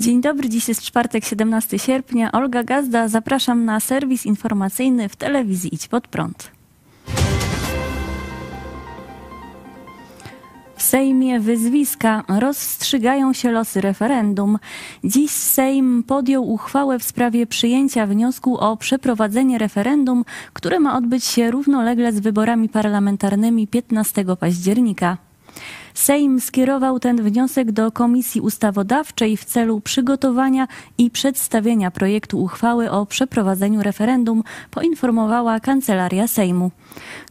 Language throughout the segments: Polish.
Dzień dobry, dziś jest czwartek, 17 sierpnia. Olga Gazda, zapraszam na serwis informacyjny w telewizji Idź Pod Prąd. W Sejmie wyzwiska rozstrzygają się losy referendum. Dziś Sejm podjął uchwałę w sprawie przyjęcia wniosku o przeprowadzenie referendum, które ma odbyć się równolegle z wyborami parlamentarnymi 15 października. Sejm skierował ten wniosek do Komisji Ustawodawczej w celu przygotowania i przedstawienia projektu uchwały o przeprowadzeniu referendum, poinformowała Kancelaria Sejmu.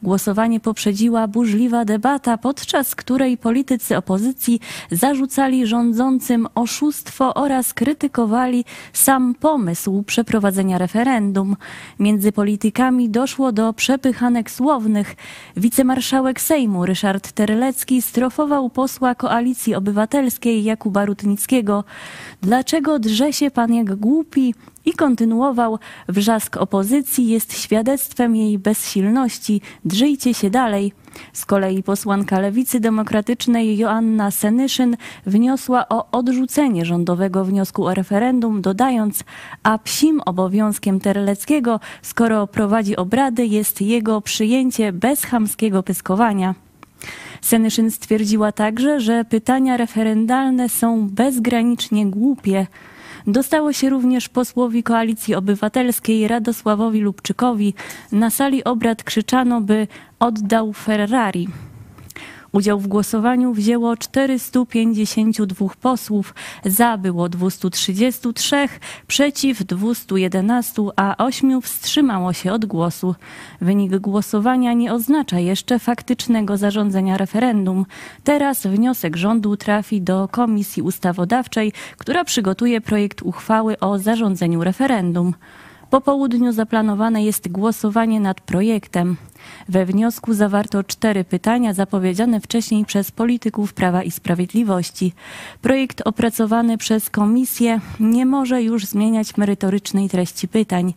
Głosowanie poprzedziła burzliwa debata, podczas której politycy opozycji zarzucali rządzącym oszustwo oraz krytykowali sam pomysł przeprowadzenia referendum. Między politykami doszło do przepychanek słownych. Wicemarszałek Sejmu Ryszard Terlecki strofował posła Koalicji Obywatelskiej Jakuba Rutnickiego. Dlaczego drze się pan jak głupi? I kontynuował, wrzask opozycji jest świadectwem jej bezsilności, drżyjcie się dalej. Z kolei posłanka Lewicy Demokratycznej Joanna Senyszyn wniosła o odrzucenie rządowego wniosku o referendum, dodając, a psim obowiązkiem Terleckiego, skoro prowadzi obrady, jest jego przyjęcie bez chamskiego pyskowania. Senyszyn stwierdziła także, że pytania referendalne są bezgranicznie głupie. Dostało się również posłowi Koalicji Obywatelskiej Radosławowi Lubczykowi. Na sali obrad krzyczano, by oddał Ferrari. Udział w głosowaniu wzięło 452 posłów, za było 233, przeciw 211, a 8 wstrzymało się od głosu. Wynik głosowania nie oznacza jeszcze faktycznego zarządzenia referendum. Teraz wniosek rządu trafi do Komisji Ustawodawczej, która przygotuje projekt uchwały o zarządzeniu referendum. Po południu zaplanowane jest głosowanie nad projektem. We wniosku zawarto cztery pytania zapowiedziane wcześniej przez polityków Prawa i Sprawiedliwości. Projekt opracowany przez komisję nie może już zmieniać merytorycznej treści pytań.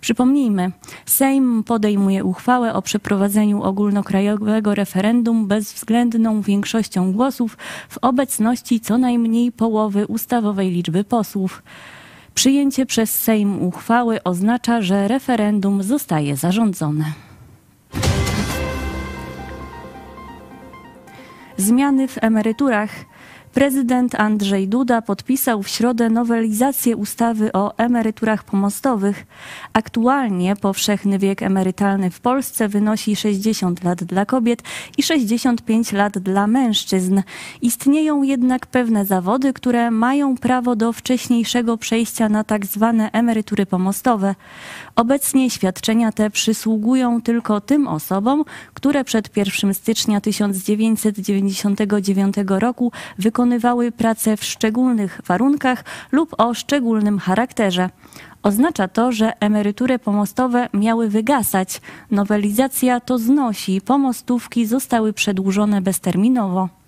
Przypomnijmy, Sejm podejmuje uchwałę o przeprowadzeniu ogólnokrajowego referendum bezwzględną większością głosów w obecności co najmniej połowy ustawowej liczby posłów. Przyjęcie przez Sejm uchwały oznacza, że referendum zostaje zarządzone. Zmiany w emeryturach. Prezydent Andrzej Duda podpisał w środę nowelizację ustawy o emeryturach pomostowych. Aktualnie powszechny wiek emerytalny w Polsce wynosi 60 lat dla kobiet i 65 lat dla mężczyzn. Istnieją jednak pewne zawody, które mają prawo do wcześniejszego przejścia na tak zwane emerytury pomostowe. Obecnie świadczenia te przysługują tylko tym osobom, które przed 1 stycznia 1999 roku wykonywały pracę w szczególnych warunkach lub o szczególnym charakterze. Oznacza to, że emerytury pomostowe miały wygasać. Nowelizacja to znosi, pomostówki zostały przedłużone bezterminowo.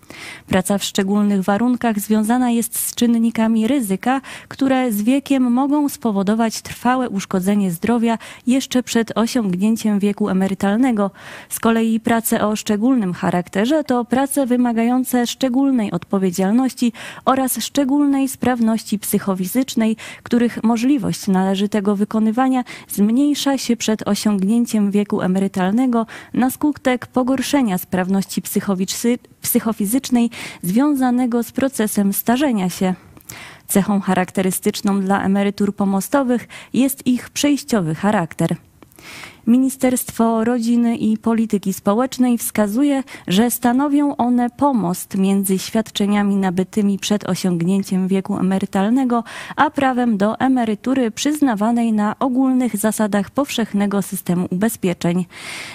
Praca w szczególnych warunkach związana jest z czynnikami ryzyka, które z wiekiem mogą spowodować trwałe uszkodzenie zdrowia jeszcze przed osiągnięciem wieku emerytalnego. Z kolei prace o szczególnym charakterze to prace wymagające szczególnej odpowiedzialności oraz szczególnej sprawności psychofizycznej, których możliwość należytego wykonywania zmniejsza się przed osiągnięciem wieku emerytalnego na skutek pogorszenia sprawności psychofizycznej związanego z procesem starzenia się. Cechą charakterystyczną dla emerytur pomostowych jest ich przejściowy charakter. Ministerstwo Rodziny i Polityki Społecznej wskazuje, że stanowią one pomost między świadczeniami nabytymi przed osiągnięciem wieku emerytalnego, a prawem do emerytury przyznawanej na ogólnych zasadach powszechnego systemu ubezpieczeń.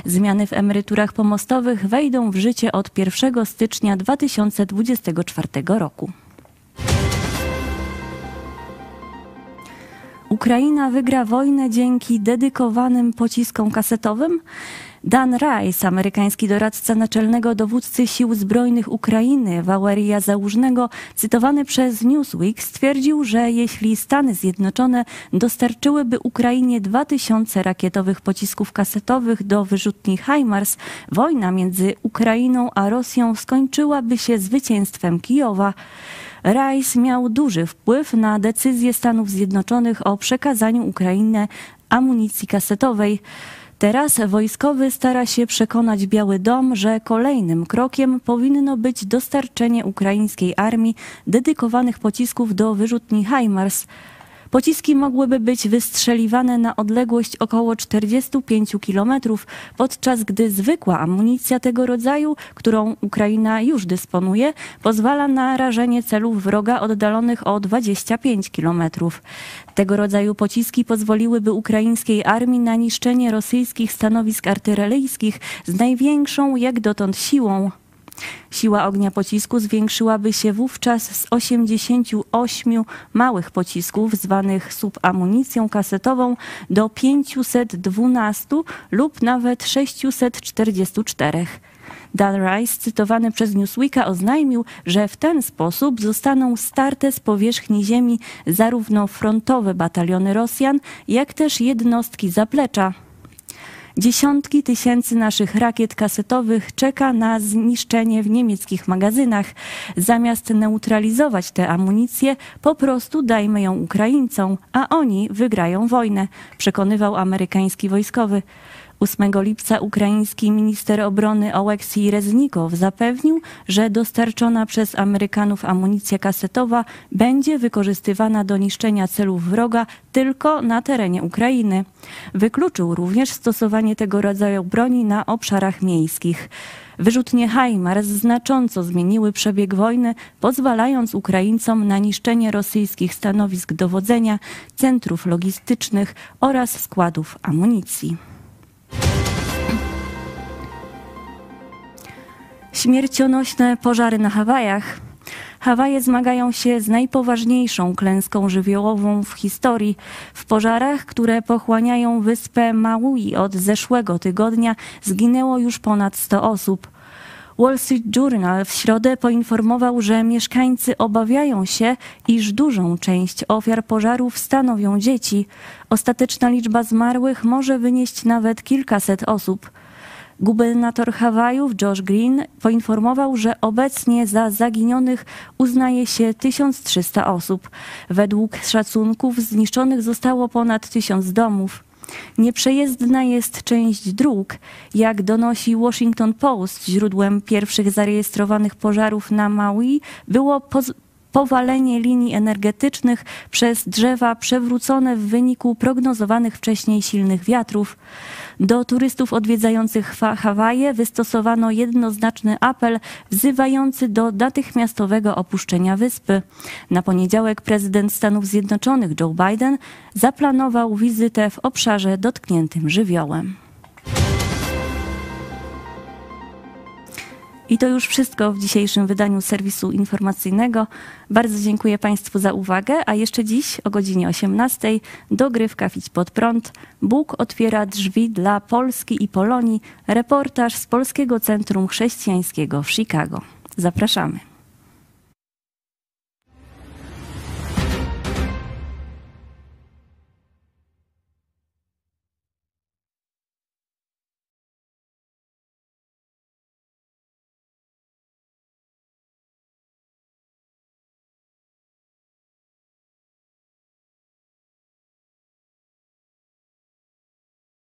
Zmiany w emeryturach pomostowych wejdą w życie od 1 stycznia 2024 roku. Ukraina wygra wojnę dzięki dedykowanym pociskom kasetowym? Dan Rice, amerykański doradca naczelnego dowódcy sił zbrojnych Ukrainy, Waleria Załużnego, cytowany przez Newsweek, stwierdził, że jeśli Stany Zjednoczone dostarczyłyby Ukrainie 2000 rakietowych pocisków kasetowych do wyrzutni HIMARS, wojna między Ukrainą a Rosją skończyłaby się zwycięstwem Kijowa. Rice miał duży wpływ na decyzję Stanów Zjednoczonych o przekazaniu Ukrainie amunicji kasetowej. Teraz wojskowy stara się przekonać Biały Dom, że kolejnym krokiem powinno być dostarczenie ukraińskiej armii dedykowanych pocisków do wyrzutni HIMARS. Pociski mogłyby być wystrzeliwane na odległość około 45 km, podczas gdy zwykła amunicja tego rodzaju, którą Ukraina już dysponuje, pozwala na rażenie celów wroga oddalonych o 25 km. Tego rodzaju pociski pozwoliłyby ukraińskiej armii na niszczenie rosyjskich stanowisk artyleryjskich z największą jak dotąd siłą. Siła ognia pocisku zwiększyłaby się wówczas z 88 małych pocisków zwanych subamunicją kasetową do 512 lub nawet 644. Dan Rice, cytowany przez Newsweeka, oznajmił, że w ten sposób zostaną starte z powierzchni ziemi zarówno frontowe bataliony Rosjan, jak też jednostki zaplecza. Dziesiątki tysięcy naszych rakiet kasetowych czeka na zniszczenie w niemieckich magazynach. Zamiast neutralizować tę amunicję, po prostu dajmy ją Ukraińcom, a oni wygrają wojnę, przekonywał amerykański wojskowy. 8 lipca ukraiński minister obrony Oleksij Reznikow zapewnił, że dostarczona przez Amerykanów amunicja kasetowa będzie wykorzystywana do niszczenia celów wroga tylko na terenie Ukrainy. Wykluczył również stosowanie tego rodzaju broni na obszarach miejskich. Wyrzutnie HIMARS znacząco zmieniły przebieg wojny, pozwalając Ukraińcom na niszczenie rosyjskich stanowisk dowodzenia, centrów logistycznych oraz składów amunicji. Śmiercionośne pożary na Hawajach. Hawaje zmagają się z najpoważniejszą klęską żywiołową w historii. W pożarach, które pochłaniają wyspę Maui od zeszłego tygodnia, zginęło już ponad 100 osób. Wall Street Journal w środę poinformował, że mieszkańcy obawiają się, iż dużą część ofiar pożarów stanowią dzieci. Ostateczna liczba zmarłych może wynieść nawet kilkaset osób. Gubernator Hawajów Josh Green poinformował, że obecnie za zaginionych uznaje się 1300 osób. Według szacunków zniszczonych zostało ponad 1000 domów. Nieprzejezdna jest część dróg. Jak donosi Washington Post, źródłem pierwszych zarejestrowanych pożarów na Maui było powalenie linii energetycznych przez drzewa przewrócone w wyniku prognozowanych wcześniej silnych wiatrów. Do turystów odwiedzających Hawaje wystosowano jednoznaczny apel wzywający do natychmiastowego opuszczenia wyspy. Na poniedziałek prezydent Stanów Zjednoczonych Joe Biden zaplanował wizytę w obszarze dotkniętym żywiołem. I to już wszystko w dzisiejszym wydaniu serwisu informacyjnego. Bardzo dziękuję Państwu za uwagę, a jeszcze dziś o godzinie 18 dogrywka Fić pod prąd. Bóg otwiera drzwi dla Polski i Polonii. Reportaż z Polskiego Centrum Chrześcijańskiego w Chicago. Zapraszamy.